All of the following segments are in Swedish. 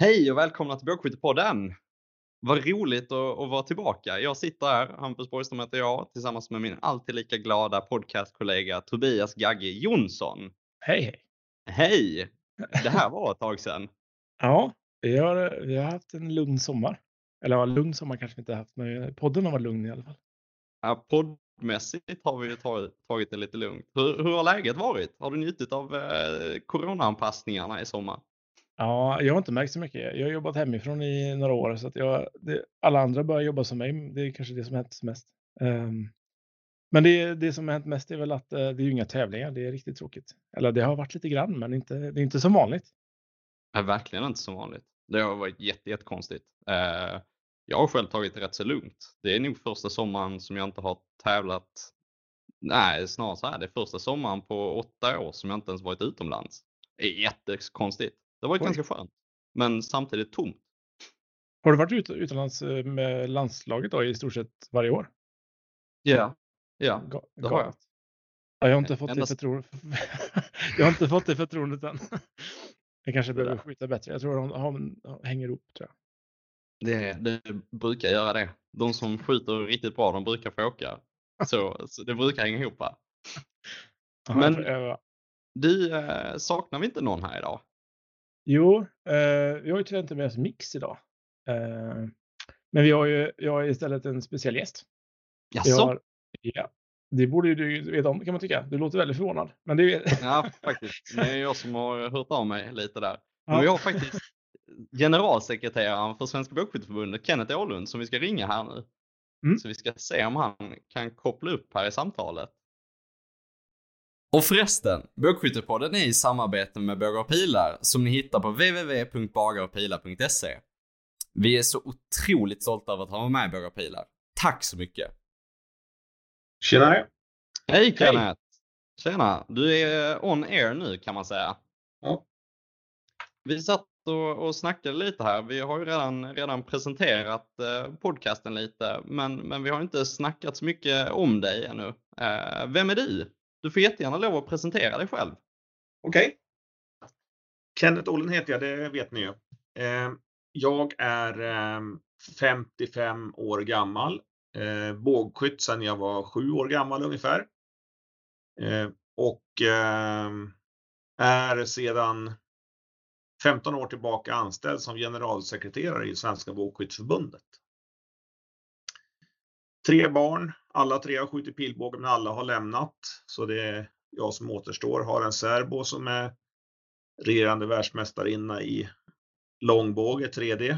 Hej och välkomna till Bågskyttepodden! Vad roligt att, att vara tillbaka. Jag sitter här, Hampus Borgström heter jag, tillsammans med min alltid lika glada podcastkollega Tobias Gagge Jonsson. Hej hej! Hej! Det här var ett tag sedan. Ja, vi har, vi har haft en lugn sommar. Eller ja, lugn sommar kanske vi inte haft, men podden har varit lugn i alla fall. Ja, poddmässigt har vi ju tagit, tagit det lite lugnt. Hur, hur har läget varit? Har du njutit av eh, coronaanpassningarna i sommar? Ja, jag har inte märkt så mycket. Jag har jobbat hemifrån i några år så att jag, det, alla andra börjar jobba som mig. Det är kanske det som har hänt mest. Um, men det, det som har hänt mest är väl att uh, det är ju inga tävlingar. Det är riktigt tråkigt. Eller det har varit lite grann, men inte, det är inte som vanligt. Det är verkligen inte som vanligt. Det har varit jätte, jättekonstigt. Uh, jag har själv tagit det rätt så lugnt. Det är nog första sommaren som jag inte har tävlat. Nej, snarare så här. Det är första sommaren på åtta år som jag inte ens varit utomlands. Det är jättekonstigt. Det varit Oj. ganska skönt, men samtidigt tomt. Har du varit ut, utomlands eh, med landslaget då i stort sett varje år? Ja, ja det har jag. Ja, jag har inte fått Endast... det förtroendet. jag har inte fått det förtroendet än. Jag kanske behöver skjuta bättre. Jag tror de, de hänger ihop. Tror jag. Det, det, brukar göra det. De som skjuter riktigt bra, de brukar få åka. Så, så det brukar hänga ihop. Men du, eh, saknar vi inte någon här idag? Jo, eh, vi har ju tyvärr inte med oss Mix idag. Eh, men vi har ju jag har istället en speciell gäst. Jaså? Har, ja, det borde ju du veta om kan man tycka. Du låter väldigt förvånad. Men det är... ja, faktiskt. Det är jag som har hört av mig lite där. Men ja. vi har faktiskt generalsekreteraren för Svenska Bågskytteförbundet, Kenneth Åhlund, som vi ska ringa här nu. Mm. Så vi ska se om han kan koppla upp här i samtalet. Och förresten, Bågskyttepodden är i samarbete med Bågar och Pilar som ni hittar på www.bagarochpilar.se. Vi är så otroligt stolta över att ha med Bågar och Pilar. Tack så mycket! Tjenare! Hej Kenneth! Hej. Tjena! Du är on air nu kan man säga. Ja. Vi satt och, och snackade lite här. Vi har ju redan, redan presenterat eh, podcasten lite, men, men vi har inte snackat så mycket om dig ännu. Eh, vem är du? Du får jättegärna lov att presentera dig själv. Okej. Okay. Kenneth Ollen heter jag, det vet ni ju. Ehm, jag är ehm, 55 år gammal. Ehm, bågskytt sedan jag var sju år gammal ungefär. Och är sedan 15 år tillbaka anställd som generalsekreterare i Svenska Bågskytteförbundet. Tre barn, alla tre har skjutit pilbåge men alla har lämnat. Så det är jag som återstår. Har en särbo som är regerande världsmästarinna i långbåge 3D.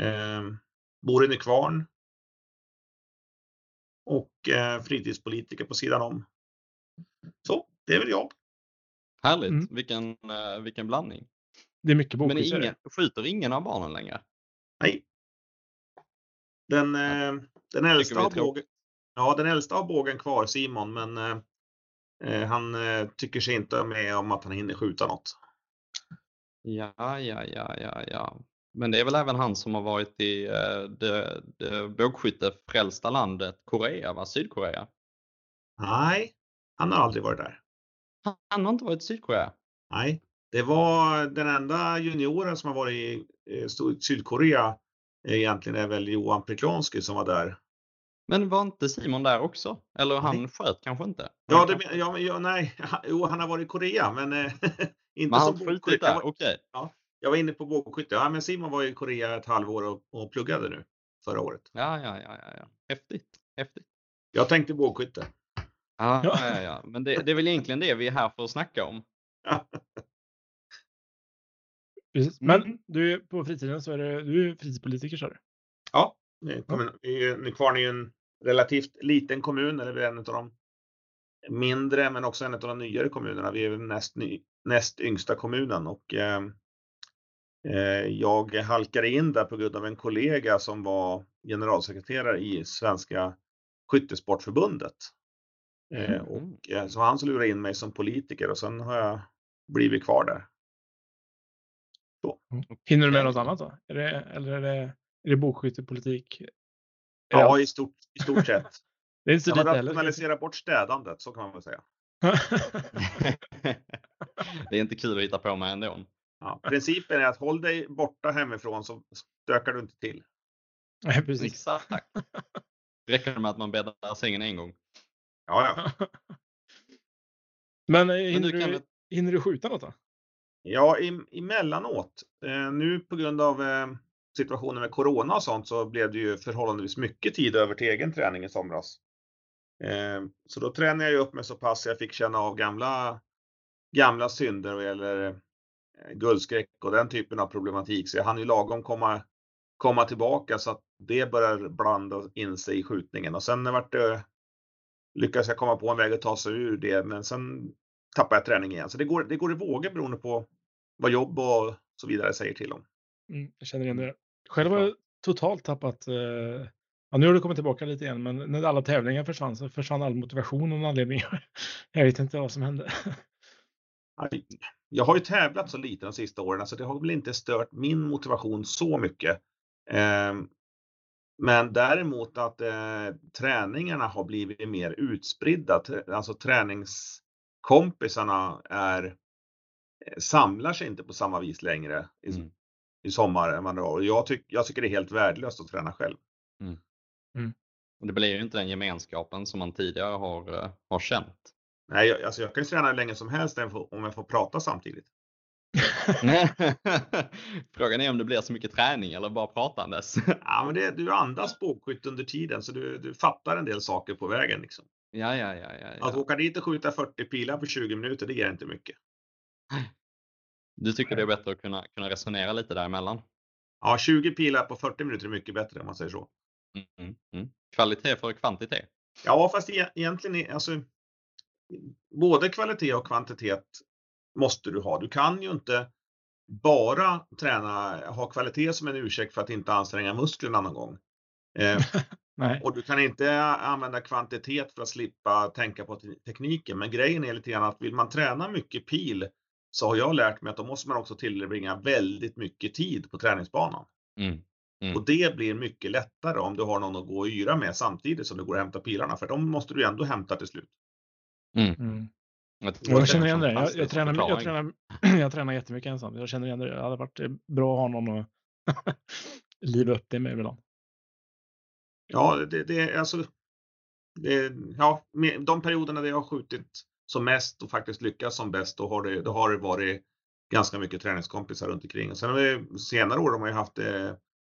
Eh, bor i Nykvarn. Och eh, fritidspolitiker på sidan om. Så, det är väl jag. Härligt, mm. vilken, uh, vilken blandning. Det är mycket Men ingen, skjuter ingen av barnen längre? Nej. Den, eh, den äldsta har bågen, ja, den äldsta har bågen kvar, Simon, men eh, eh, han eh, tycker sig inte med om att han hinner skjuta något. Ja, ja, ja, ja, ja. Men det är väl även han som har varit i eh, det, det bågskyttefrälsta landet Korea, va? Sydkorea? Nej, han har aldrig varit där. Han har inte varit i Sydkorea? Nej, det var den enda junioren som har varit i eh, Sydkorea egentligen är väl Johan Preklanski som var där. Men var inte Simon där också? Eller han nej. sköt kanske inte? Ja, det, ja, ja, nej, jo, han har varit i Korea, men eh, inte men han som bågskytt. där, okej. Okay. Ja, jag var inne på bågskytte. Ja, men Simon var i Korea ett halvår och, och pluggade nu förra året. Ja, ja, ja, ja, ja. Häftigt, häftigt. Jag tänkte bågskytte. Ja, ja, ja, ja. men det, det är väl egentligen det vi är här för att snacka om. Precis. Men mm. du på fritiden så är det, du är fritidspolitiker sa du? Ja, Nykvarn är ju en relativt liten kommun, eller en av de mindre, men också en av de nyare kommunerna. Vi är näst, ny, näst yngsta kommunen och eh, eh, jag halkade in där på grund av en kollega som var generalsekreterare i Svenska Skyttesportförbundet. Eh, mm. och, eh, så han lurade in mig som politiker och sen har jag blivit kvar där. Så. Mm. Hinner du med något annat då? Är det, eller är det, är det bokskyttepolitik? Ja, i stort, i stort sett. det är inte så jag har rationaliserat bort städandet, så kan man väl säga. det är inte kul att hitta på med ändå. Ja, principen är att håll dig borta hemifrån så stökar du inte till. Nej, precis. Exakt. Räcker det med att man bäddar sängen en gång? Ja, ja. Men eh, hinner, du du, hinner du skjuta något då? Ja, i, emellanåt. Eh, nu på grund av eh, situationen med corona och sånt så blev det ju förhållandevis mycket tid över till egen träning i somras. Eh, så då tränade jag upp mig så pass jag fick känna av gamla, gamla synder vad gäller eh, guldskräck och den typen av problematik. Så jag hann ju lagom komma, komma tillbaka så att det börjar blanda in sig i skjutningen. Och sen vart det, lyckades jag komma på en väg att ta sig ur det, men sen tappade jag träning igen. Så det går, det går i vågor beroende på vad jobb och så vidare säger till om. Mm, jag känner igen det. Själv har jag totalt tappat, eh, ja, nu har det kommit tillbaka lite igen, men när alla tävlingar försvann så försvann all motivation av någon anledning. jag vet inte vad som hände. Jag har ju tävlat så lite de sista åren så det har väl inte stört min motivation så mycket. Ehm, Men däremot att eh, träningarna har blivit mer utspridda. Alltså träningskompisarna är, eh, samlar sig inte på samma vis längre Mm. I sommar än vad det var. Och jag, tyck, jag tycker det är helt värdelöst att träna själv. Och det blir ju inte den gemenskapen som man tidigare har, eh, har känt. Nej, jag, alltså jag kan ju träna hur länge som helst om jag får- prata samtidigt. Frågan är om det blir så mycket träning eller bara pratandes. Ja, men det, du andas bågskytt under tiden så du, du fattar en del saker på vägen. Liksom. ja, ja, ja, ja, Att ja. åka dit och skjuta 40 pilar på 20 minuter, det ger inte mycket. Du tycker det är bättre att kunna, kunna resonera lite däremellan? Ja, 20 pilar på 40 minuter är mycket bättre om man säger så. Mm, mm. Kvalitet för kvantitet. Ja, fast e- egentligen är alltså både kvalitet och kvantitet måste du ha. Du kan ju inte bara träna, ha kvalitet som en ursäkt för att inte anstränga musklerna någon gång. Eh, Nej. och du kan inte använda kvantitet för att slippa tänka på te- tekniken. Men grejen är lite grann att vill man träna mycket pil så har jag lärt mig att då måste man också tillbringa väldigt mycket tid på träningsbanan. Mm. Mm. Och det blir mycket lättare om du har någon att gå och yra med samtidigt som du går och hämtar pilarna. För de måste du ändå hämta till slut. Mm. Jag, tror Jag är känner en igen det. Jag, jag, tränar, jag, tränar, jag tränar jättemycket ensam. Jag känner igen det. Det hade varit eh, bra att ha någon att liva upp det med ibland. Ja, det, det är alltså. Det, ja, med de perioderna där jag har skjutit som mest och faktiskt lyckas som bäst, då har det, då har det varit ganska mycket träningskompisar runt omkring. Och sen har vi, senare år har man ju haft eh,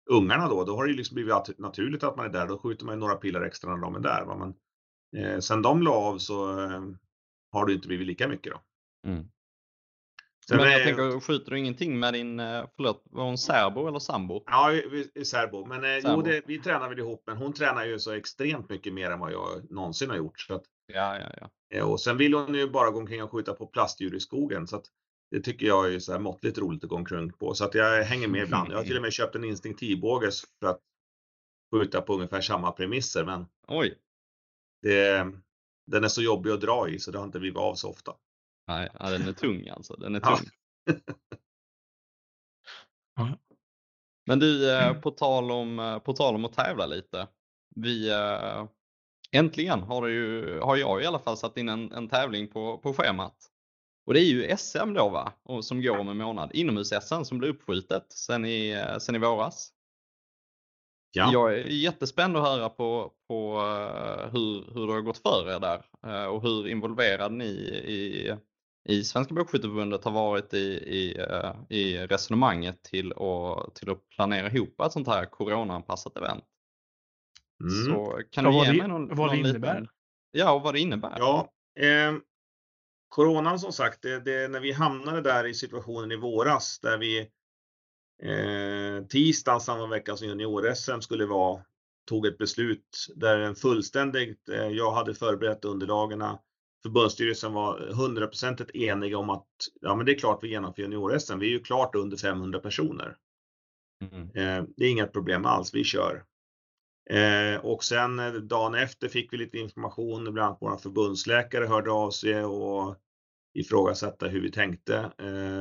ungarna då, då har det ju liksom blivit naturligt att man är där. Då skjuter man ju några pilar extra när de är där. Va? Men eh, sen de la av så eh, har det inte blivit lika mycket då. Mm. Sen Men jag är- tänker, skjuter du ingenting med din, eh, förlåt, var hon särbo eller sambo? Ja, vi är särbo. Men eh, Särbo. jo, det, vi tränar väl ihop. Men hon tränar ju så extremt mycket mer än vad jag någonsin har gjort. Så att, Ja, ja, ja. eh, och sen vill hon ju bara gå omkring och skjuta på plastdjur i skogen. Så att, det tycker jag är så här måttligt roligt att gå omkring på. Så att jag hänger med ibland. Jag har till och med köpt en instinktivbåge för att skjuta på ungefär samma premisser. Men Oj. det, den är så jobbig att dra i så det har inte blivit av så ofta. Nej, ja, den är tung alltså. Den är tung. Ja. Men du, eh, på tal om, eh, på tal om att tävla lite. Vi, eh, äntligen har, ju, har jag i alla fall satt in en, en tävling på, på schemat. Och det är ju SM då va? Och som går om en månad. Inomhus-SM som blev uppskjutet sen i, sen i våras. Ja. Jag är jättespänd att höra på, på hur, hur det har gått för er där och hur involverad ni i, i Svenska Bågskytteförbundet har varit i, i, eh, i resonemanget till att, till att planera ihop ett sånt här coronaanpassat event. Mm. Så kan Ja, du vad ge det- mig någon, vad någon det innebär? liten... Ja, och vad det innebär. Ja, eh, coronan som sagt, det, det, när vi hamnade där i situationen i våras där vi eh, tisdagen samma vecka som junior-SM skulle vara, tog ett beslut där en fullständigt, eh, jag hade förberett underlagen, förbundsstyrelsen var hundraprocentigt eniga om att ja, men det är klart vi genomför junior-SM. Vi är ju klart under 500 personer. Mm. Eh, det är inga problem alls, vi kör. Eh, och sen eh, dagen efter fick vi lite information, bland annat våra förbundsläkare hörde av sig och ifrågasatte hur vi tänkte.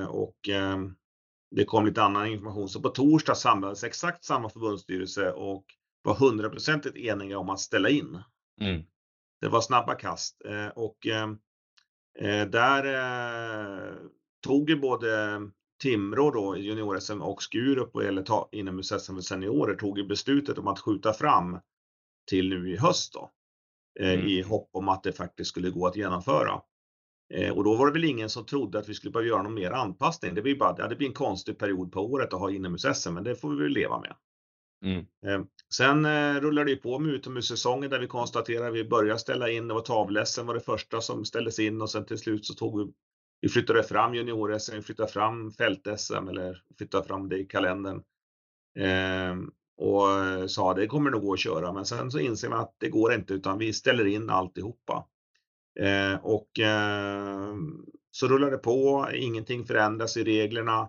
Och det kom lite annan information. Så på torsdag samlades exakt samma förbundsstyrelse och var hundraprocentigt eniga om att ställa in. Mm. Det var snabba kast och eh, eh, där eh, tog ju både Timrå då, junior-SM och Skurup vad gäller inomhus-SM för seniorer tog ju beslutet om att skjuta fram till nu i höst då. Eh, mm. I hopp om att det faktiskt skulle gå att genomföra. Eh, och då var det väl ingen som trodde att vi skulle behöva göra någon mer anpassning. Det blir bara, ja, det blir en konstig period på året att ha inomhus-SM, men det får vi väl leva med. Mm. Ehm, sen eh, rullar det på med utomhussäsongen där vi konstaterar att vi börjar ställa in. Det var tavlessen var det första som ställdes in och sen till slut så tog vi, vi flyttade fram junior-SM, vi flyttade fram fält-SM eller flyttade fram det i kalendern. Ehm, och eh, sa det kommer nog gå att köra, men sen så inser man att det går inte utan vi ställer in alltihopa. Ehm, och så rullar det på, ingenting förändras i reglerna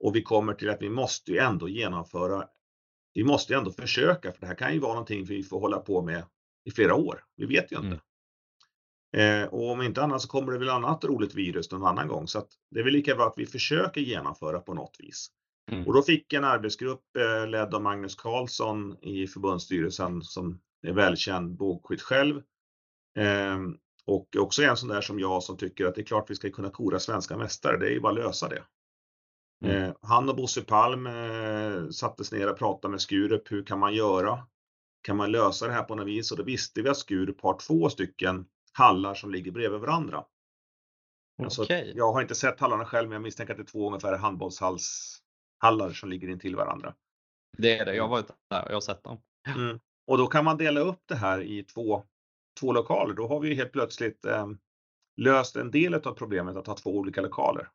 och vi kommer till att vi måste ju ändå genomföra vi måste ändå försöka, för det här kan ju vara någonting vi får hålla på med i flera år. Vi vet ju inte. Mm. Eh, och om inte annat så kommer det väl annat roligt virus någon annan gång. Så det är väl lika bra att vi försöker genomföra på något vis. Mm. Och då fick en arbetsgrupp eh, ledd av Magnus Karlsson i förbundsstyrelsen som är välkänd bågskytt själv. Eh, och också en sån där som jag som tycker att det är klart vi ska kunna kora svenska mästare. Det är ju bara att lösa det. Mm. Eh, han och Bosse Palm eh, sattes ner och pratade med Skurup. Hur kan man göra? Kan man lösa det här på något vis? Och då visste vi att Skurup har två stycken hallar som ligger bredvid varandra. Alltså, okay. Jag har inte sett hallarna själv, men jag misstänker att det är två ungefär handbollshallar som ligger intill varandra. Det är det, jag har varit där och jag har sett dem. Mm. Och då kan man dela upp det här i två, två lokaler. Då har vi helt plötsligt eh, löst en del av problemet att ha två olika lokaler.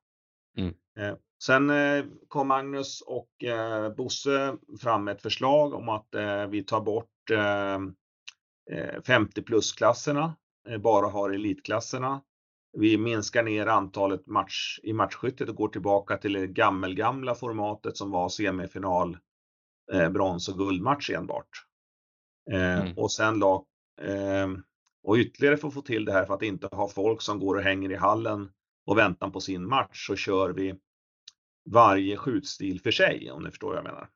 Mm. Eh, sen eh, kom Magnus och eh, Bosse fram med ett förslag om att vi tar bort 50 plus-klasserna, bara har elitklasserna. Vi minskar ner antalet match i matchskyttet och går tillbaka till det gammelgamla formatet som var semifinal, brons och guldmatch enbart. Mm. Och sen la, och ytterligare för att få till det här för att inte ha folk som går och hänger i hallen och väntan på sin match så kör vi varje skjutstil för sig om ni förstår vad jag menar.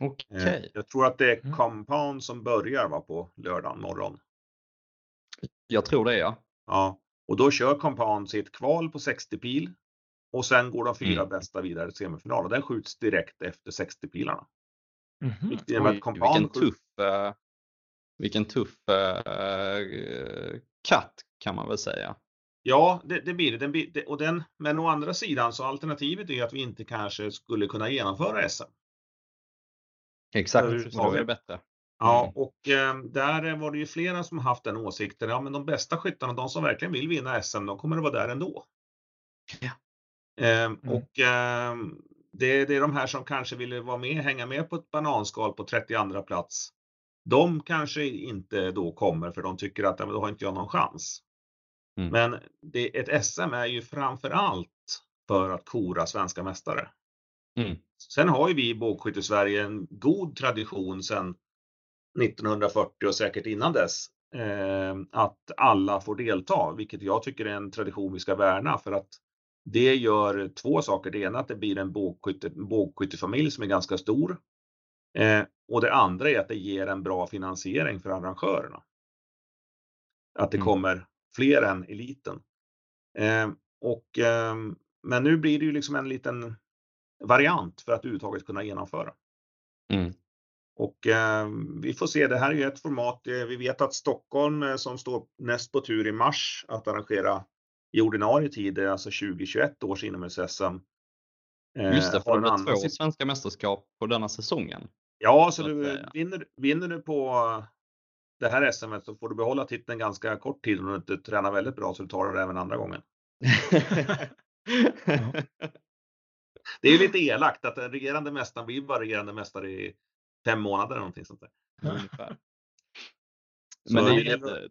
Okej. Okay. Jag tror att det är mm. Compound som börjar va, på lördag morgon. Jag tror det ja. Ja, och då kör Compound sitt kval på 60 pil och sen går de fyra mm. bästa vidare till semifinal och den skjuts direkt efter 60 pilarna. Mm -hmm. Oj, vilken tuff, uh, vilken tuff uh, cut kan man väl säga. Ja, det, det blir det. Den, det och den, men å andra sidan så alternativet är att vi inte kanske skulle kunna genomföra SM. Exakt, då är det bättre. Ja, mm. och eh, där var det ju flera som haft den åsikten. Ja, men de bästa skyttarna, de som verkligen vill vinna SM, de kommer att vara där ändå. Ja. Eh, mm. Och eh, det, det, är de här som kanske ville vara med, hänga med på ett bananskal på 32 plats. De kanske inte då kommer för de tycker att då har inte jag någon chans. Mm. Men det, ett SM är ju framför allt för att kora svenska mästare. Mm. Sen har ju vi i bågskytte-Sverige en god tradition sedan 1940 och säkert innan dess eh, att alla får delta, vilket jag tycker är en tradition vi ska värna för att det gör två saker. Det ena att det blir en bågskytte, bågskyttefamilj som är ganska stor. Eh, och det andra är att det ger en bra finansiering för arrangörerna. Att det mm. kommer fler än eliten. Eh, och, eh, men nu blir det ju liksom en liten variant för att överhuvudtaget kunna genomföra. Mm. Och eh, vi får se, det här är ju ett format. Eh, vi vet att Stockholm eh, som står näst på tur i mars att arrangera i ordinarie tid, alltså 2021 års inomhus-SM. Just det, för det är två svenska mästerskap på denna säsongen. Ja, så, så du, vinner, vinner du på det här SMet så får du behålla titeln ganska kort tid om du inte tränar väldigt bra så du tar det även andra gången. det är ju lite elakt att den regerande mästaren blir bara regerande mästare i fem månader eller någonting sånt där. Ungefär. Men det är, ju lite,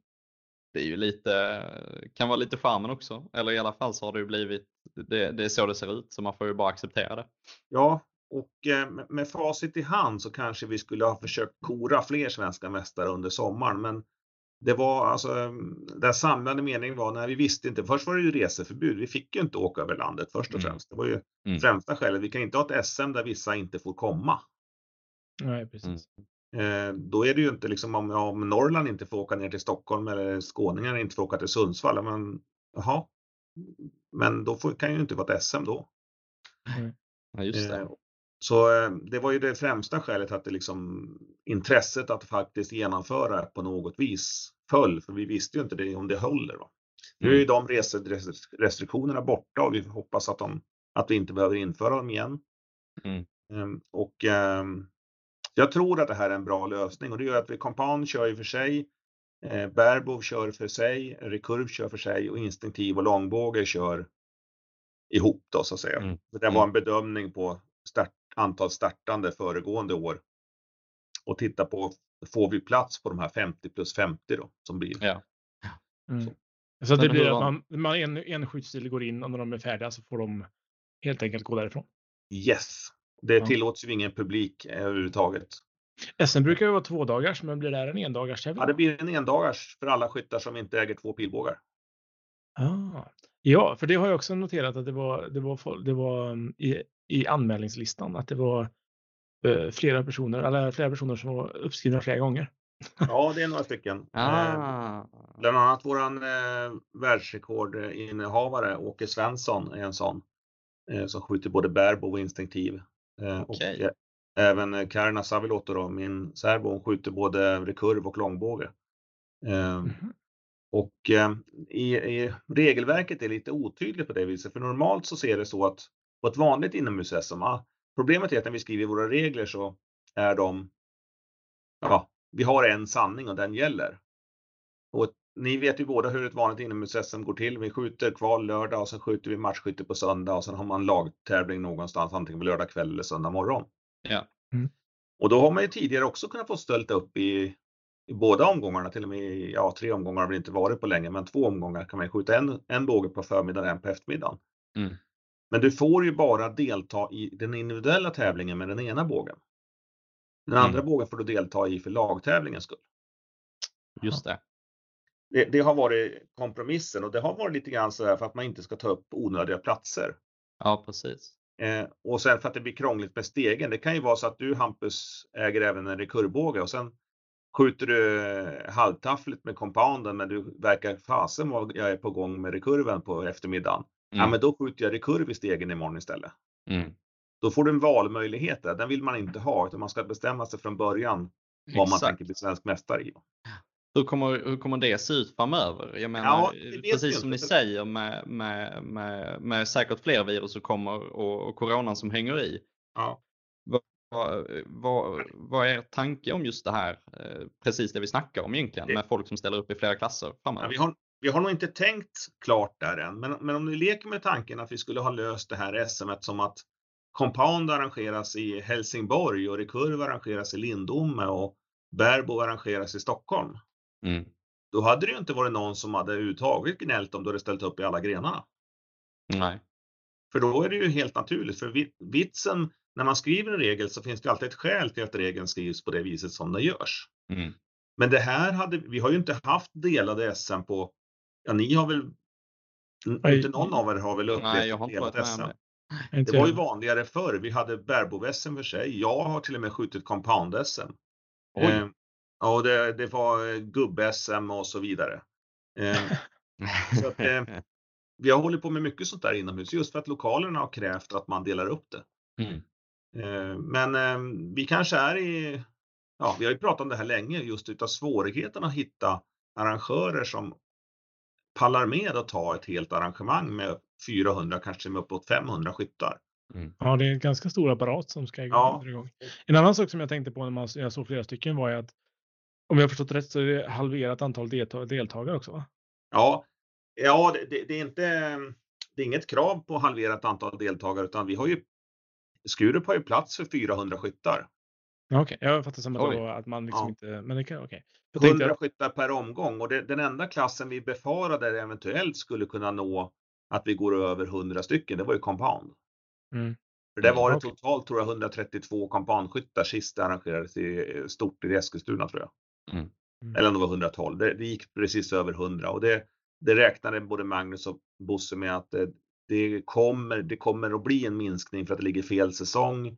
det är ju lite, kan vara lite charmen också. Eller i alla fall så har det ju blivit, det, det är så det ser ut så man får ju bara acceptera det. Ja, och eh, med facit i hand så kanske vi skulle ha försökt kora fler svenska mästare under sommaren. Men det var alltså, den samlade meningen var när vi visste inte. Först var det ju reseförbud. Vi fick ju inte åka över landet först och mm. främst. Det var ju mm. främsta skälet. Vi kan inte ha ett SM där vissa inte får komma. Nej, precis. Mm. Eh, då är det ju inte liksom om, om Norrland inte får åka ner till Stockholm eller skåningar inte får åka till Sundsvall. Men jaha, men då får, kan ju inte vara ett SM då. Ja, just det. Så det var ju det främsta skälet att det liksom intresset att faktiskt genomföra på något vis föll, för vi visste ju inte det, om det håller. Va? Nu är ju de reserestriktionerna borta och vi hoppas att, de, att vi inte behöver införa dem igen. Mm. Ehm, och ehm, jag tror att det här är en bra lösning och det gör att vi Compound kör ju för sig, eh, Berbov kör för sig, Recurve kör för sig och Instinktiv och Långbåge kör ihop då så att säga. Mm. Det var en bedömning på start, antal startande föregående år och titta på, får vi plats på de här 50 plus 50 då som blir? Ja. Mm. Så det blir att man, man en, en skjutstil går in och när de är färdiga så får de helt enkelt gå därifrån. Yes, det ja. tillåts ju ingen publik överhuvudtaget. SM brukar ju vara två dagars, men blir det här en endagars tävling? Ja, det blir en endagars för alla skyttar som inte äger två pilbågar. Ah. Ja, för det har jag också noterat att det var, det var, det var mm, i, i anmälningslistan att det var eh, flera personer, eller flera personer som var uppskrivna flera gånger. Ja, det är några stycken. Eh, Ah. Bland annat våran eh, världsrekordinnehavare Åke Svensson är en sån eh, som skjuter både bärbo och instinktiv. Eh, Okej. Och eh, även eh, Karina Savilotto då, min särbo, hon skjuter både rekurv och långbåge. Eh, Mhm. Och eh, i, i regelverket är lite otydligt på det viset, för normalt så ser det så att på ett vanligt inomhus-SM, ah, problemet är att när vi skriver våra regler så är de, ja, vi har en sanning och den gäller. Och ni vet ju båda hur ett vanligt inomhus-SM går till. Vi skjuter kval lördag och sen skjuter vi matchskytte på söndag och sen har man lagtävling någonstans, antingen på lördag kväll eller söndag morgon. Ja. Mm. Och då har man ju tidigare också kunnat få stölta upp i, i båda omgångarna, till och med i, ja, tre omgångar har det inte varit på länge, men två omgångar kan man ju skjuta en, en båge på förmiddagen och en på eftermiddagen. Mm. Men du får ju bara delta i den individuella tävlingen med den ena bågen. Den Mm. andra bågen får du delta i för lagtävlingens skull. Just det. Det, det har varit kompromissen och det har varit lite grann så där för att man inte ska ta upp onödiga platser. Ja, precis. Eh, och sen för att det blir krångligt med stegen. Det kan ju vara så att du Hampus äger även en rekurvbåge och sen skjuter du eh, halvtaffligt med compounden men du verkar fasen vad jag är på gång med rekurven på eftermiddagen. Ja Mm. men då skjuter jag rekurv i stegen imorgon istället. Mm. Då får du en valmöjlighet där. Den vill man inte ha utan man ska bestämma sig från början vad man tänker bli svensk mästare i. Hur kommer, hur kommer det se ut framöver? Jag menar, Ja, vi precis som ni inte. säger med, med, med, med säkert fler virus som kommer och, och coronan som hänger i. Ja. Vad, vad, vad är er tanke om just det här? Eh, Precis det vi snackar om egentligen Det- med folk som ställer upp i flera klasser Ja, framöver. vi, har, vi har nog inte tänkt klart där än, men, men om ni leker med tanken att vi skulle ha löst det här SMet som att Compound arrangeras i Helsingborg och Rekurv arrangeras i Lindome och Berbo arrangeras i Stockholm. Mm. Då hade det ju inte varit någon som hade överhuvudtaget gnällt om du hade ställt upp i alla grenarna. Nej. För då är det ju helt naturligt. För vi- vitsen när man skriver en regel så finns det alltid ett skäl till att regeln skrivs på det viset som den görs. Mm. Men det här hade, vi har ju inte haft delade SM på, ja ni har väl, Nej. inte någon av er har väl upplevt Nej, jag har inte SM. det. Var ju vanligare förr. Vi hade Bärbo-SM för sig. Jag har till och med skjutit compound-SM. Eh, ja, och det, det var eh, gubb-SM och så vidare. Eh, så att, eh, vi har hållit på med mycket sånt där inomhus just för att lokalerna har krävt att man delar upp det. Mm. Eh, Men eh, vi kanske är i, ja vi har ju pratat om det här länge just utav svårigheten att hitta arrangörer som pallar med att ta ett helt arrangemang med 400, kanske med uppåt 500 skyttar. Ja, det är en ganska stor apparat som ska Ja. igång. igång. En annan sak som jag tänkte på när man, jag såg flera stycken var ju att om jag har förstått rätt så är det halverat antal delta- deltagare också va? Ja, ja det, det, det är inte, det är inget krav på halverat antal deltagare utan vi har ju, Skurup har ju plats för 400 skyttar. Ja, Okej, jag fattar som att, det var att man liksom Ja. inte, men det kan. Då tänkte 100 jag, skyttar per omgång och det, den enda klassen vi befarade eventuellt skulle kunna nå att vi går över 100 stycken, det var ju compound. Mm. För där Mm, var det okej. totalt tror jag 132 compoundskyttar sist det arrangerades i stort i Eskilstuna tror jag. Mm. Mm. Eller om det var 112. Det, det gick precis över 100 och det, det räknade både Magnus och Bosse med att det, det, kommer, det kommer att bli en minskning för att det ligger fel säsong.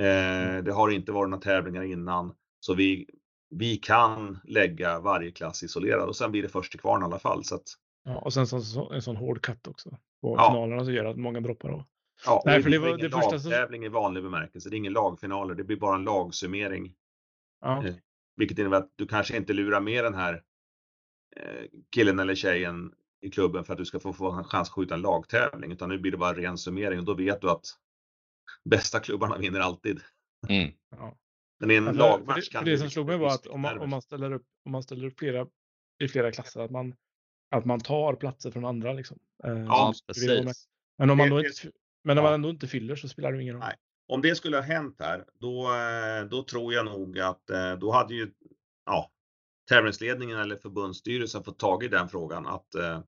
Eh, det har inte varit några tävlingar innan så vi, vi kan lägga varje klass isolerad och sen blir det först till kvarn i alla fall. Så att, ja, och sen så, så, en sån hård katt också på Ja. finalerna så gör att många droppar av. Ja, Nej, för det var det första lagtävling i vanlig bemärkelse. Det är ingen lagfinaler. Det blir bara en lagsummering. Ja. Eh, vilket innebär att du kanske inte lurar med den här eh, killen eller tjejen i klubben för att du ska få, få en chans att skjuta en lagtävling. Utan nu blir det bara ren summering och då vet du att bästa klubbarna vinner alltid. Mm. Ja. Men i en alltså, lagmatch kan det, det som slog mig var att om man, om man, ställer upp, om man ställer upp flera, i flera klasser, att man, att man tar platser från andra. Liksom. Eh, ja, precis. Men om man, då inte, men om man ändå inte fyller så spelar det ingen roll. Nej. Om det skulle ha hänt här, då, eh, då tror jag nog att eh, då hade ju ja, tävlingsledningen eller förbundsstyrelsen fått tag i den frågan att eh,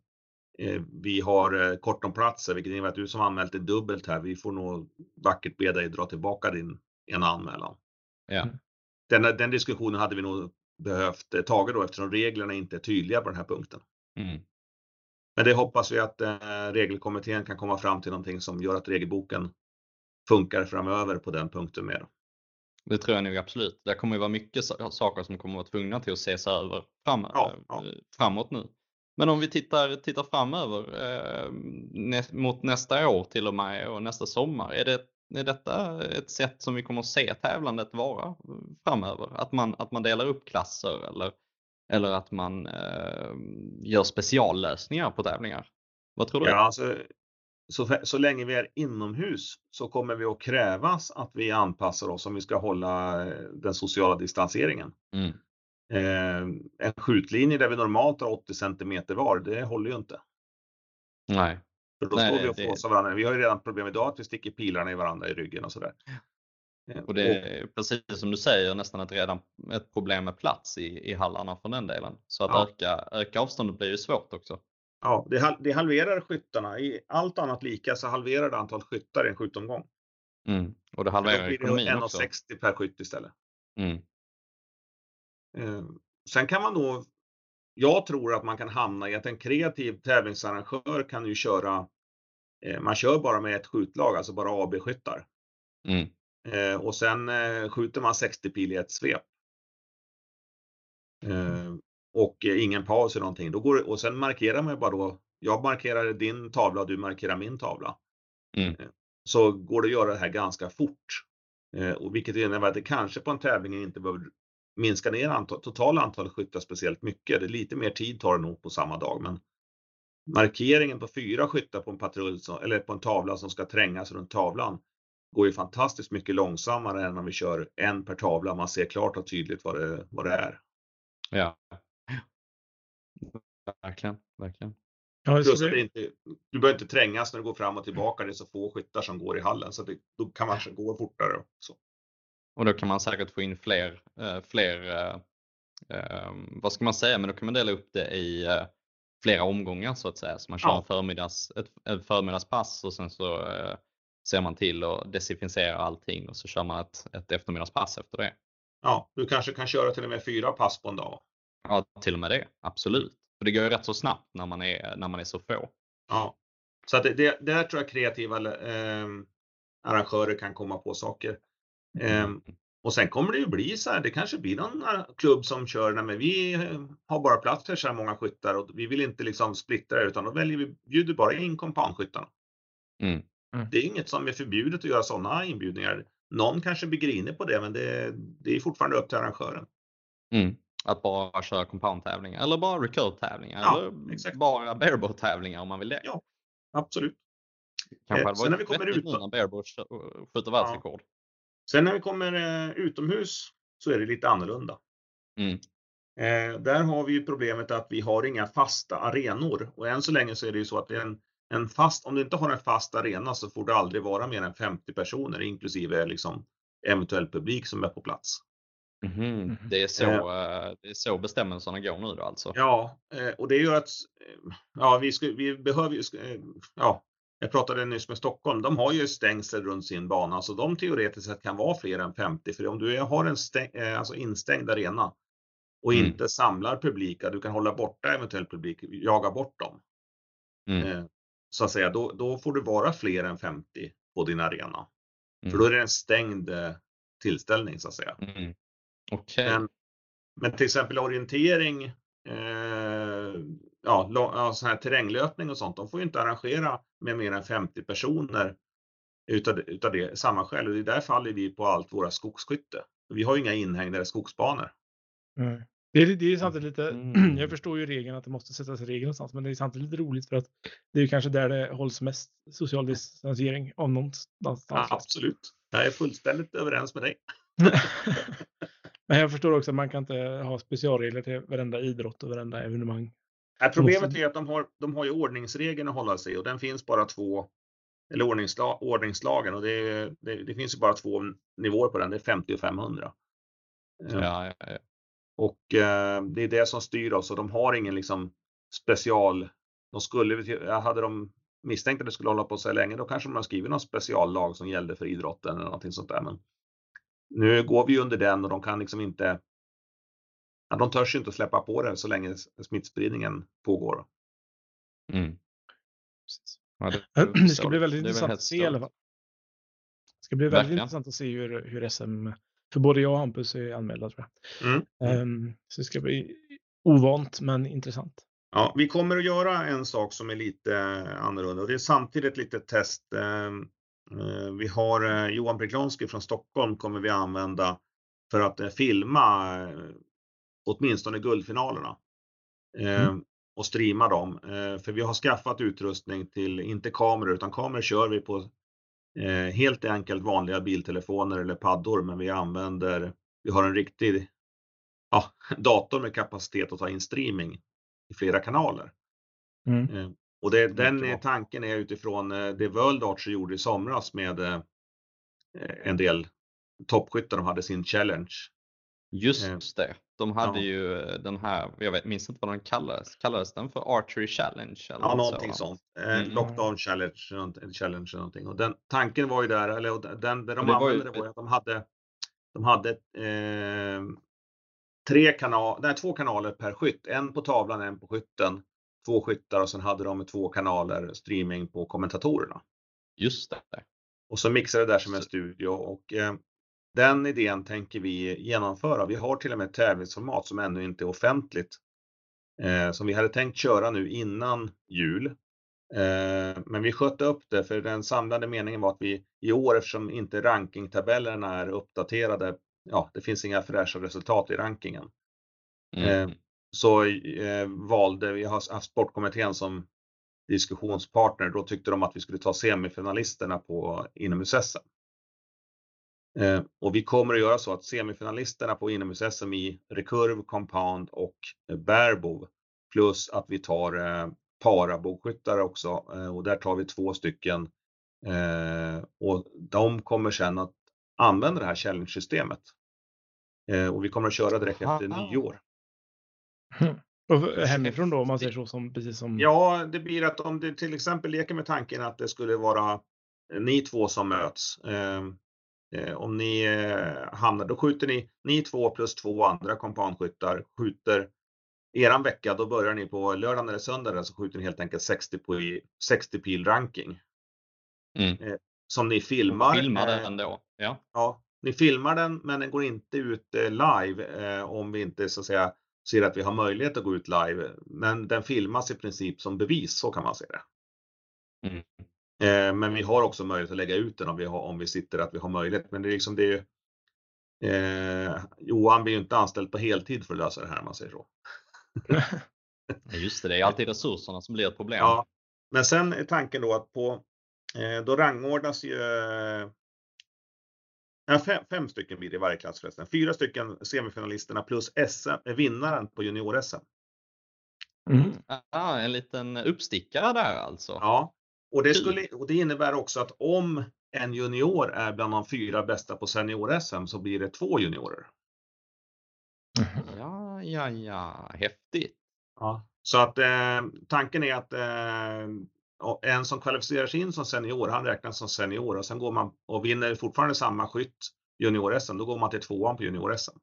vi har kort om platser, vilket innebär att du som anmält är dubbelt här. Vi får nog vackert be dig dra tillbaka din ena anmälan. Ja. Den, den diskussionen hade vi nog behövt ta då eftersom reglerna inte är tydliga på den här punkten. Mm. Men det hoppas vi att eh, regelkommittén kan komma fram till någonting som gör att regelboken funkar framöver på den punkten mer. Det tror jag nog absolut. Det kommer ju vara mycket saker som kommer att vara tvungna till att ses över fram, ja, ja. Eh, framåt nu. Men om vi tittar, tittar framöver eh, nä, mot nästa år till och med och nästa sommar. Är, det, är detta ett sätt som vi kommer att se tävlandet vara framöver? Att man, att man delar upp klasser eller eller att man eh, gör speciallösningar på tävlingar. Vad tror du? Ja, alltså, så, så länge vi är inomhus så kommer vi att krävas att vi anpassar oss om vi ska hålla eh, den sociala distanseringen. Mm. Eh, en skjutlinje där vi normalt har 80 centimeter var, det håller ju inte. Nej. För då Nej, står vi och flåsar det... varandra. Vi har ju redan problem idag att vi sticker pilarna i varandra i ryggen och sådär. Eh, och det är precis som du säger nästan ett, redan ett problem med plats i, i hallarna från den delen. Så att ja. öka, öka avståndet blir ju svårt också. Ja, det, det halverar skyttarna. I allt annat lika så halverar det antalet skyttar i en skjutomgång. Mm. Och det halverar ekonomin också. 1,60 per skytt istället. Mm. Eh, sen kan man då, jag tror att man kan hamna i att en kreativ tävlingsarrangör kan ju köra, eh, man kör bara med ett skjutlag, alltså bara AB-skyttar. Mm. Eh, och sen skjuter man 60 pil i ett svep. Eh, och ingen paus eller någonting. Då går, och sen markerar man bara då. Jag markerar din tavla du markerar min tavla. Mm. Så går det att göra det här ganska fort. Och vilket innebär att det kanske på en tävling inte behöver minska ner antal, totala antalet skyttar speciellt mycket. Det är lite mer tid tar det nog på samma dag. Men markeringen på fyra skyttar på en patrull eller på en tavla som ska trängas runt tavlan går ju fantastiskt mycket långsammare än om vi kör en per tavla. Man ser klart och tydligt vad det, vad det är. Ja. Verkligen, verkligen. Ja, Plus det... inte, du behöver inte trängas när du går fram och tillbaka. Det är så få skyttar som går i hallen så det, då kan man gå fortare. Så. Och då kan man säkert få in fler, eh, fler eh, eh, vad ska man säga, men då kan man dela upp det i flera omgångar så att säga. Så man kör ja. en förmiddags, ett, ett förmiddagspass och sen så ser man till att desinficera allting och så kör man ett, ett eftermiddagspass efter det. Ja, du kanske kan köra till och med fyra pass på en dag? Ja, till och med det. Absolut. För det går ju rätt så snabbt när man är, när man är så få. Ja, så att det, det, där tror jag kreativa eh, arrangörer kan komma på saker. Eh, och sen kommer det ju bli så här, det kanske blir någon klubb som kör, nej men vi har bara plats för så här många skyttar och vi vill inte liksom splittra det utan då väljer vi, bjuder bara in kompanskyttarna. Mm. Mm. Det är inget som är förbjudet att göra sådana inbjudningar. Någon kanske blir grinig på det, men det, det är fortfarande upp till arrangören. Mm. Att bara köra compound-tävlingar eller bara recurve-tävlingar ja, eller exakt. bara bareboat-tävlingar om man vill det. Ja, absolut. Kanske hade varit när vi kommer ut när bareboat skjuter världsrekord. Ja. Sen när vi kommer eh, utomhus så är det lite annorlunda. Mm. Eh, där har vi ju problemet att vi har inga fasta arenor och än så länge så är det ju så att en en fast, om du inte har en fast arena så får det aldrig vara mer än 50 personer inklusive liksom eventuell publik som är på plats. Mm, det, är så, eh, det är så bestämmelserna går nu då alltså? Ja, och det gör att ja, vi, ska, vi behöver eh, ja, jag pratade nyss med Stockholm, de har ju stängsel runt sin bana så de teoretiskt sett kan vara fler än 50 för om du har en stäng, alltså instängd arena och mm. inte samlar publika, du kan hålla borta eventuell publik, jaga bort dem. Mm så att säga, då, då får du vara fler än 50 på din arena. Mm. För då är det en stängd eh, tillställning så att säga. Mm. Okay. Men, men till exempel orientering, eh, ja, sån här terränglöpning och sånt, de får ju inte arrangera med mer än 50 personer utav, utav det, samma skäl. Och det där faller vi på allt våra skogsskytte. Vi har ju inga inhägnade skogsbanor. Mm. Det är, det är samtidigt lite, mm. jag förstår ju regeln att det måste sättas regler någonstans, men det är samtidigt lite roligt för att det är kanske där det hålls mest social distansering om någonstans. Ja, absolut. Jag är fullständigt överens med dig. men jag förstår också att man kan inte ha specialregler till varenda idrott och varenda evenemang. Ja, problemet är att de har, de har ju ordningsregeln att hålla sig och den finns bara två, eller ordningsla, ordningslagen och det, det, det, finns ju bara två nivåer på den, det är 50 och 500. Ja, ja, ja. Och eh, det är det som styr oss och de har ingen liksom special, de skulle, hade de misstänkt att det skulle hålla på så länge, då kanske de har skrivit någon speciallag som gällde för idrotten eller någonting sånt där. Men nu går vi under den och de kan liksom inte, ja, de törs ju inte släppa på det så länge smittspridningen pågår. Mm. Ja, det, det, ska bli väldigt intressant att se i alla fall. Det ska bli väldigt Verkligen. intressant att se hur, hur SM för både jag och Hampus är anmälda tror jag. Mm. Um, så det ska bli ovant men intressant. Ja, vi kommer att göra en sak som är lite annorlunda och det är samtidigt lite test. Ehm, eh, vi har eh, Johan Preklonski från Stockholm kommer vi använda för att eh, filma åtminstone guldfinalerna. Ehm, mm. Och streama dem. För vi har skaffat utrustning till, inte kameror, utan kameror kör vi på Eh, helt enkelt vanliga biltelefoner eller paddor, men vi använder, vi har en riktig ja, dator med kapacitet att ta in streaming i flera kanaler. Mm. Eh, och det, den tanken är utifrån eh, det World Archer gjorde i somras med en del toppskyttar, de hade sin challenge. Just det. De hade ja. ju eh, den här, jag vet, minns inte vad den kallades. Kallades den för Archery Challenge? Eller ja, någonting så. sånt. Eh, mm. Lockdown Challenge, challenge eller någonting. Och den, tanken var ju där, eller den, det de det använde var, ju... var att de hade, de hade eh, tre kanal, nej, två kanaler per skytt. En på tavlan, en på skytten. Två skyttar och sen hade de två kanaler streaming på kommentatorerna. Just det. Och så mixade det där som en studio och eh, den idén tänker vi genomföra. Vi har till och med ett tävlingsformat som ännu inte är offentligt. Eh, som vi hade tänkt köra nu innan jul. Eh, men vi sköt upp det för den samlade meningen var att vi i år eftersom inte rankingtabellerna är uppdaterade. Ja, det finns inga fräscha resultat i rankingen. Mm. Eh, så valde vi har haft Sportkommittén som diskussionspartner. Då tyckte de att vi skulle ta semifinalisterna på inomhus-SM. Eh, och vi kommer att göra så att semifinalisterna på inomhus-SM i rekurv, compound och barebow plus att vi tar eh, parabågskyttar också eh, och där tar vi två stycken och de kommer sedan att använda det här challenge-systemet. Och vi kommer att köra direkt efter nyår. Och hemifrån då om man säger så som precis som? Ja, det blir att om det till exempel leker med tanken att det skulle vara ni två som möts. Eh, om ni eh, hamnar, då skjuter ni, ni två plus två andra kompanskyttar skjuter eran vecka, då börjar ni på lördagen eller söndagen så skjuter ni helt enkelt 60, på, 60 pil ranking. Mm. Eh, som ni filmar. Filmar den då, ja. Ja, ni filmar den men den går inte ut live om vi inte så att säga ser att vi har möjlighet att gå ut live. Men den filmas i princip som bevis, så kan man säga det. Mm. Eh, men vi har också möjlighet att lägga ut den om vi, har, om vi sitter att vi har möjlighet. Men det är liksom det. Eh, Johan blir ju inte anställd på heltid för att lösa det här om man säger så. Just det, det är alltid resurserna som blir ett problem. Ja, men sen är tanken då att på, eh, då rangordnas ju Ja, fem, fem, stycken blir det i varje klass förresten. Fyra stycken semifinalisterna plus SM, eh, vinnaren på junior-SM. Mm. Ah, en liten uppstickare där alltså. Ja, och det, skulle, och det innebär också att om en junior är bland de fyra bästa på senior-SM så blir det två juniorer. Ja, ja, ja, häftigt. Ja. Så att eh, tanken är att eh, en som kvalificerar sig in som senior, han räknas som senior och sen går man och vinner fortfarande samma skytt junior-SM, då går man till tvåan på junior-SM.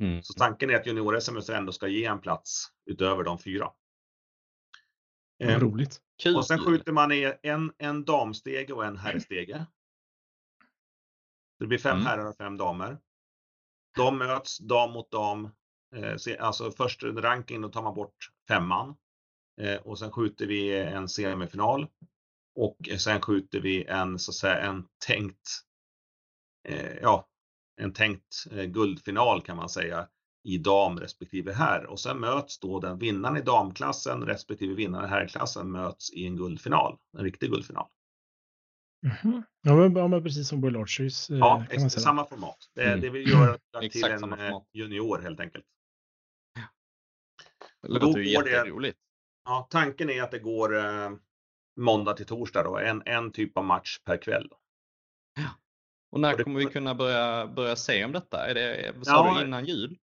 Mm. Så tanken är att junior-SM ändå ska ge en plats utöver de fyra. Eh, roligt. Kul. Och sen skjuter man i en, en damstege och en herrstege. Det blir fem mm. herrar och fem damer. De möts dam mot dam. Eh, alltså först ranking, då tar man bort femman. Eh, och sen skjuter vi en semifinal. och sen skjuter vi en, så att säga, en tänkt, eh, ja, en tänkt guldfinal kan man säga i dam respektive herr och sen möts då den vinnaren i damklassen respektive vinnaren i herrklassen möts i en guldfinal, en riktig guldfinal. Mm -hmm. ja, men, ja, precis som World Archeries. Eh, ja, kan man säga. samma format. Det, mm. det vi gör till en eh, junior helt enkelt. Det låter ju jätteroligt. Ja, tanken är att det går eh, måndag till torsdag då, en, en typ av match per kväll. Ja. Och när och det, kommer vi kunna börja, börja se om detta? Är det, sa ja, du innan jul?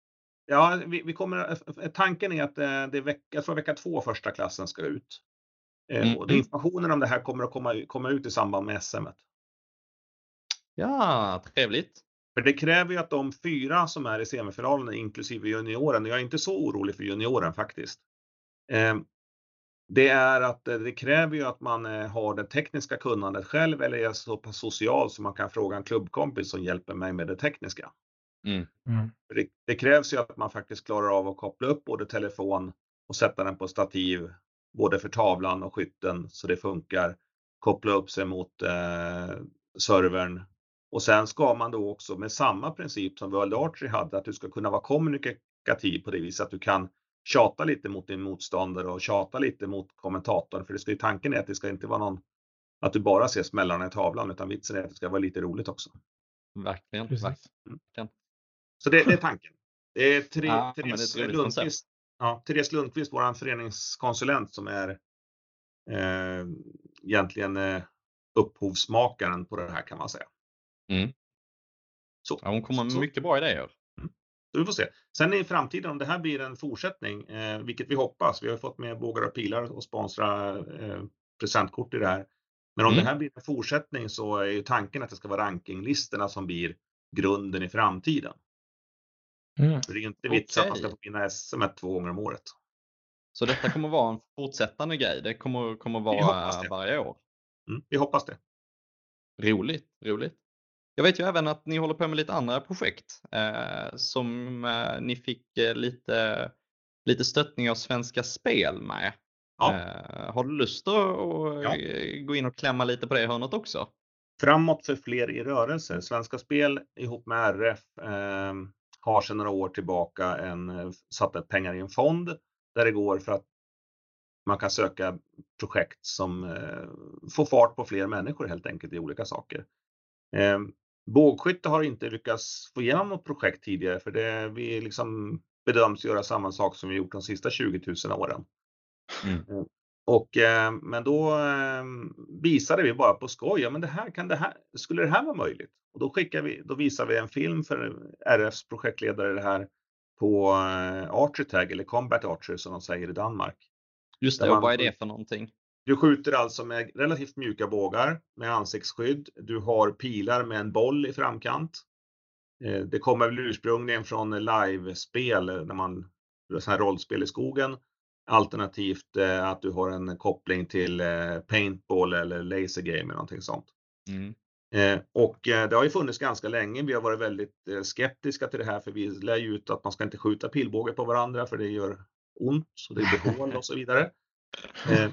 Ja, vi, vi, kommer, tanken är att eh, det är vecka, jag tror vecka två första klassen ska ut. Eh, mm. Och informationen om det här kommer att komma, komma ut i samband med SM. Ja, trevligt. För det kräver ju att de fyra som är i semifinalen, inklusive junioren, jag är inte så orolig för junioren faktiskt. Eh, det är att det kräver ju att man har det tekniska kunnandet själv eller är så pass social så man kan fråga en klubbkompis som hjälper mig med det tekniska. Mm. Mm. Det, det, krävs ju att man faktiskt klarar av att koppla upp både telefon och sätta den på stativ, både för tavlan och skytten så det funkar. Koppla upp sig mot eh, servern och sen ska man då också med samma princip som World Archery hade, att du ska kunna vara kommunikativ på det viset att du kan tjata lite mot din motståndare och tjata lite mot kommentatorn. För det ska ju tanken är att det ska inte vara någon att du bara ser smällarna i tavlan utan vitsen är att det ska vara lite roligt också. Verkligen. verkligen. Så det, det, är tanken. Det är Therese, ja, Therese Lundqvist, ja, Therese Lundqvist, vår föreningskonsulent som är eh, egentligen eh, upphovsmakaren på det här kan man säga. Mm. Så. Ja, hon kommer med så. mycket bra idéer. Mm. Så vi får se. Sen i framtiden om det här blir en fortsättning, eh, vilket vi hoppas. Vi har fått med bågar och pilar och sponsra eh, presentkort i det här. Men om mm. det här blir en fortsättning så är ju tanken att det ska vara rankinglistorna som blir grunden i framtiden. Mm. Det är inte vits okay. att man ska få vinna SM två gånger om året. Så detta kommer vara en fortsättande grej? Det kommer, kommer vara varje år? Mm, vi hoppas det. Roligt, roligt. Jag vet ju även att ni håller på med lite andra projekt eh, som eh, ni fick eh, lite, lite stöttning av Svenska Spel med. Ja. Eh, har du lust att ja. gå in och klämma lite på det hörnet också? Framåt för fler i rörelse. Svenska Spel ihop med RF ehm, har sedan några år tillbaka en, eh, satt pengar i en fond där det går för att man kan söka projekt som eh, får fart på fler människor helt enkelt i olika saker. Eh, bågskytte har inte lyckats få igenom något projekt tidigare för det, vi liksom bedöms göra samma sak som vi gjort de sista 20 000 åren. Mm. Och, eh, men då eh, visade vi bara på skoj, ja men det här, kan det här, skulle det här vara möjligt? Och då, skickar vi, då visar vi en film för RFs projektledare det här på eh, Archer eller Combat Archer som de säger i Danmark. Just det, och vad är det för någonting? Du skjuter alltså med relativt mjuka bågar med ansiktsskydd. Du har pilar med en boll i framkant. Eh, det kommer väl ursprungligen från livespel när man sån här rollspel i skogen. Alternativt eh, att du har en koppling till paintball eller laser game eller någonting sånt. Mm. Eh, och eh, det har ju funnits ganska länge. Vi har varit väldigt eh, skeptiska till det här för vi lär ju ut att man ska inte skjuta pilbåge på varandra för det gör ont och det blir hål och så vidare.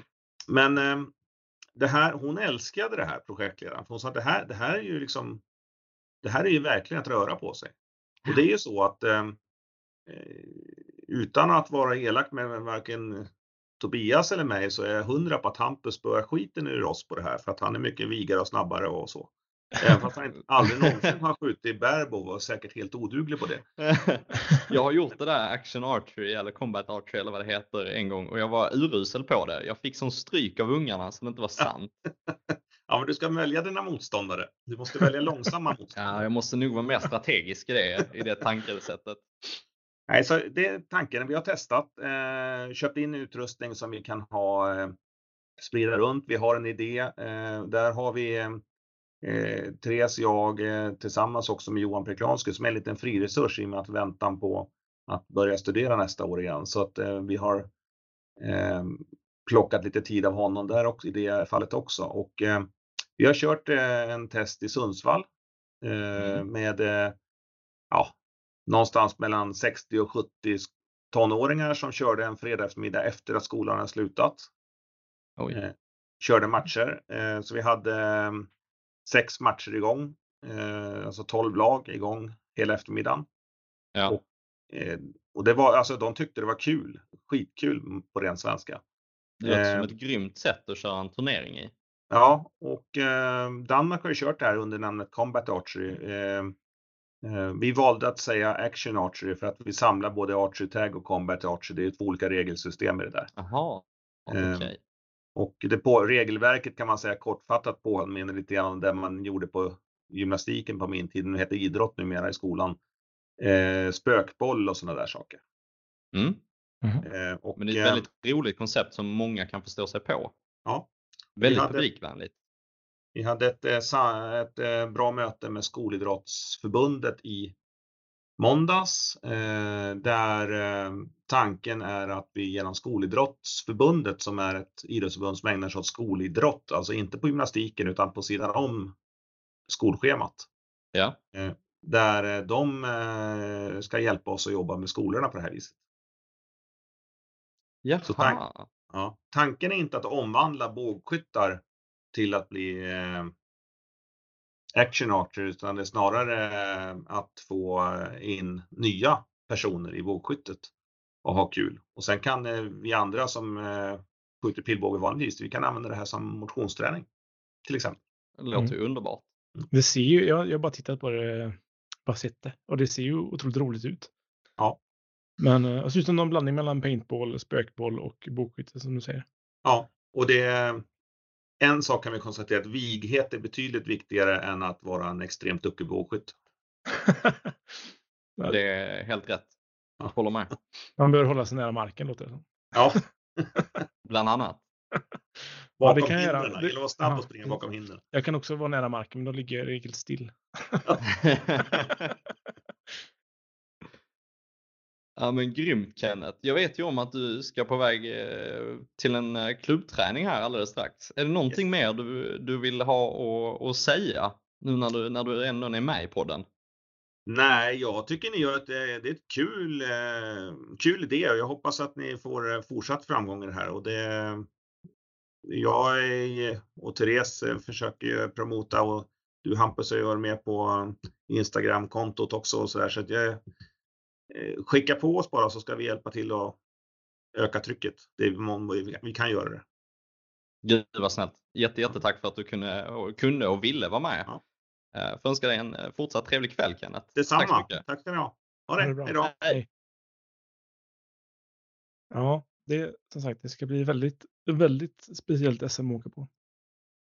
Men det här, hon älskade det här projektledaren. Hon sa att det här, det här är ju liksom det här är ju verkligen att röra på sig. Och det är ju så att utan att vara elak med varken Tobias eller mig så är jag hundra på att Hampus spöar skiten ur oss på det här för att han är mycket vigare och snabbare och så. Även fast han aldrig någonsin har skjutit i Berbo och var säkert helt oduglig på det. jag har gjort det där Action Archery eller Combat Archery eller vad det heter en gång och jag var urusel på det. Jag fick sån stryk av ungarna som inte var sant. ja, men du ska välja dina motståndare. Du måste välja långsamma motståndare. Ja, jag måste nog vara mer strategisk i det, i det tankesättet. Nej, så det är tanken. Vi har testat, eh, köpt in utrustning som vi kan ha eh, sprida runt. Vi har en idé. Eh, där har vi eh, Therese, jag eh, tillsammans också med Johan Preklanski som är en liten friresurs i och med att väntan på att börja studera nästa år igen. Så att eh, vi har eh, plockat lite tid av honom där också, i det fallet också. Och vi har kört en test i Sundsvall mm. med ja, någonstans mellan 60 och 70 tonåringar som körde en fredag eftermiddag efter att skolan har slutat. körde matcher. Eh, så vi hade ehm, sex matcher igång, eh, alltså 12 lag igång hela eftermiddagen. Ja. Och, eh, och det var, alltså de tyckte det var kul, skitkul på ren svenska. Det låter som Eh. ett grymt sätt att köra en turnering i. Ja, och eh, Danmark har ju kört det här under namnet Combat Archery. Eh, eh, vi valde att säga Action Archery för att vi samlar både Archery Tag och Combat Archery. Det är två olika regelsystem i det där. Jaha, Eh, okej. Och det på, regelverket kan man säga kortfattat påminner lite grann om det man gjorde på gymnastiken på min tid. Nu heter idrott numera i skolan. Eh, spökboll och sådana där saker. Mm. Eh, och, Men det är ett eh, väldigt roligt koncept som många kan förstå sig på. Ja. Väldigt hade- publikvänligt. Vi hade ett, eh, ett eh, bra möte med Skolidrottsförbundet i måndags eh, där tanken är att vi genom Skolidrottsförbundet som är ett idrottsförbund som ägnar sig åt skolidrott, alltså inte på gymnastiken utan på sidan om skolschemat. Ja. Där de ska hjälpa oss att jobba med skolorna på det här viset. Jaha. Ja. Tanken är inte att omvandla bågskyttar till att bli eh, action archer utan det är snarare eh, att få in nya personer i bågskyttet och ha kul. Och sen kan eh, vi andra som skjuter pilbåge vanligtvis, vi kan använda det här som motionsträning till exempel. Det låter ju underbart. Det ser ju, jag, har bara tittat på det, bara sett det. Och det ser ju otroligt roligt ut. Ja. Men det ser ut som någon blandning mellan paintball, spökboll och bågskytte som du säger. Ja, och det en sak kan vi konstatera att vighet är betydligt viktigare än att vara en extremt duktig bågskytt. Ja. Det är helt rätt. Jag Ja. håller med. Man bör hålla sig nära marken låter det som. Ja, Bland annat. bakom det kan jag göra. hindren. Det- Eller vara snabb ja, och springa bakom hindren. Jag kan också vara nära marken men då ligger jag i regel still. Ja men grymt Kenneth. Jag vet ju om att du ska på väg eh, till en eh, klubbträning här alldeles strax. Är det någonting mer du, du vill ha att- att säga nu när du, när du ändå är med i podden? Nej, jag tycker ni gör ett, eh, det är ett kul, kul idé och jag hoppas att ni får fortsatt framgång i det här. Och det, jag är- och Therese försöker ju promota och du Hampus är ju med på Instagram-kontot också och så där. Så att jag, skicka på oss bara så ska vi hjälpa till att öka trycket. Det är, vi- vi kan göra det. Gud vad snällt. Jätte, jättetack för att du kunde och, kunde och ville vara med. Ja. Eh, Får önska dig en eh, fortsatt trevlig kväll Kenneth. Detsamma. Tack så mycket. Tack ska ni ha. Ha Ha det. det bra. Hej. Ja, det som sagt, det ska bli väldigt, väldigt speciellt SM att åka på.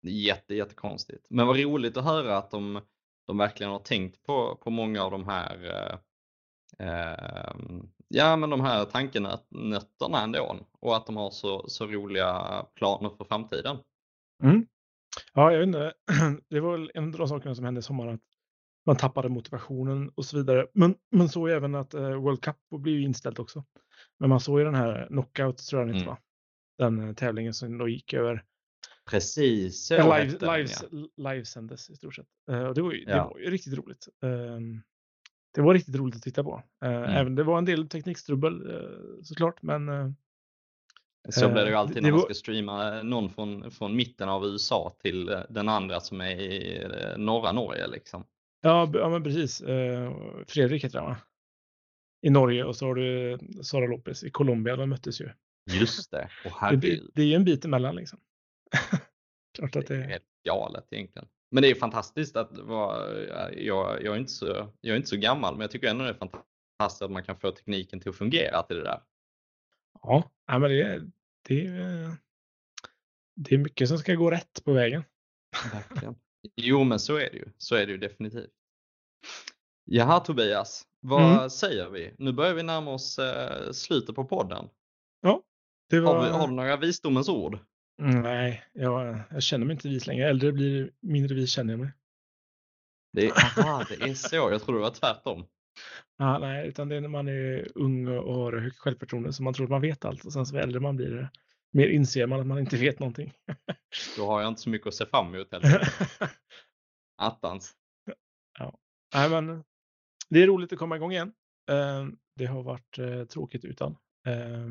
Jätte, jättekonstigt. Men vad roligt att höra att de, de verkligen har tänkt på, på många av de här eh, eh, ja, men de här tankenötterna ändå och att de har så, så roliga planer för framtiden. Mm. Ja, jag vet inte. Det var väl en av de sakerna som hände i sommar att man tappade motivationen och så vidare. Men man såg även att eh, World Cup blev ju inställt också. Men man såg ju den här knockout tror jag den hette, Mm. va? Den eh, tävlingen som då gick över Precis så Ja, live, lives, livesändes i stort sett. Eh, och det var, ju, det Ja. var ju riktigt roligt. Ehm, det var riktigt roligt att titta på. Eh, Mm. Även det var en del teknikstrubbel eh, såklart, men eh, Så blir det ju alltid när man ska streama någon från, från mitten av USA till den andra som är i norra Norge liksom. ja, ja, men precis. Fredrik heter han va? I Norge och så har du Sara Lopez i Colombia. De möttes ju. Just det, och Det, det är ju en bit emellan liksom. Klart att Det är det helt galet egentligen. Men det är fantastiskt att vara, jag, jag, är inte så, jag är inte så gammal men jag tycker ändå det är fantastiskt att man kan få tekniken till att fungera till det där. Ja, ja men det, det, är- det är mycket som ska gå rätt på vägen. Verkligen. Jo men så är det ju, så är det ju definitivt. Jaha Tobias, vad Mm. säger vi? Nu börjar vi närma oss eh, slutet på podden. Det var... Har, vi, har du några visdomens ord? Mm, Nej, jag, jag känner mig inte vis längre. Äldre blir mindre vis känner jag mig. Det är, aha, det är så, jag tror det var tvärtom. Ja, nej, utan det är när man är ung och har högt självförtroende så man tror att man vet allt och sen så äldre man blir mer inser man att man inte vet någonting. Då har jag inte så mycket att se fram emot heller. Attans. nej, men det är roligt att komma igång igen. Eh, Det har varit eh, tråkigt utan. Eh,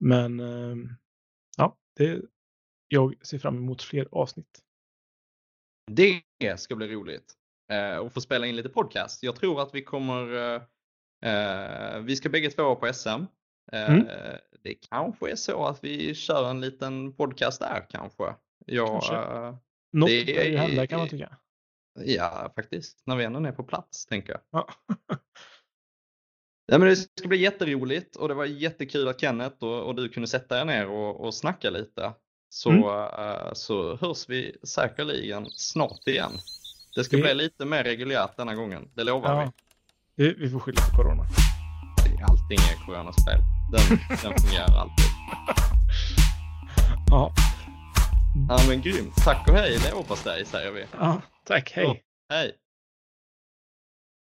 Men eh, ja, det, jag ser fram emot fler avsnitt. Det ska bli roligt. Eh, och få spela in lite podcast. Jag tror att vi kommer, eh, eh vi ska bägge två på SM. Eh, mm. Det kanske är så att vi kör en liten podcast där kanske. Jag, kanske. Eh, Något det hända kan man tycka. Ja, faktiskt. När vi ändå är på plats, tänker jag. Ja. Ja, men det ska bli jätteroligt och det var jättekul att Kenneth och, och du kunde sätta er ner och, och snacka lite. Så, mm. uh, så hörs vi säkerligen snart igen. Det ska det... bli lite mer reguljärt denna gången, det lovar ja. vi. Vi får skylla på corona. Allting är coronaspel. Den, den fungerar alltid. Ja. Ja men grymt. Tack och hej leverpastej säger vi. Ja, tack. Hej. Så, hej.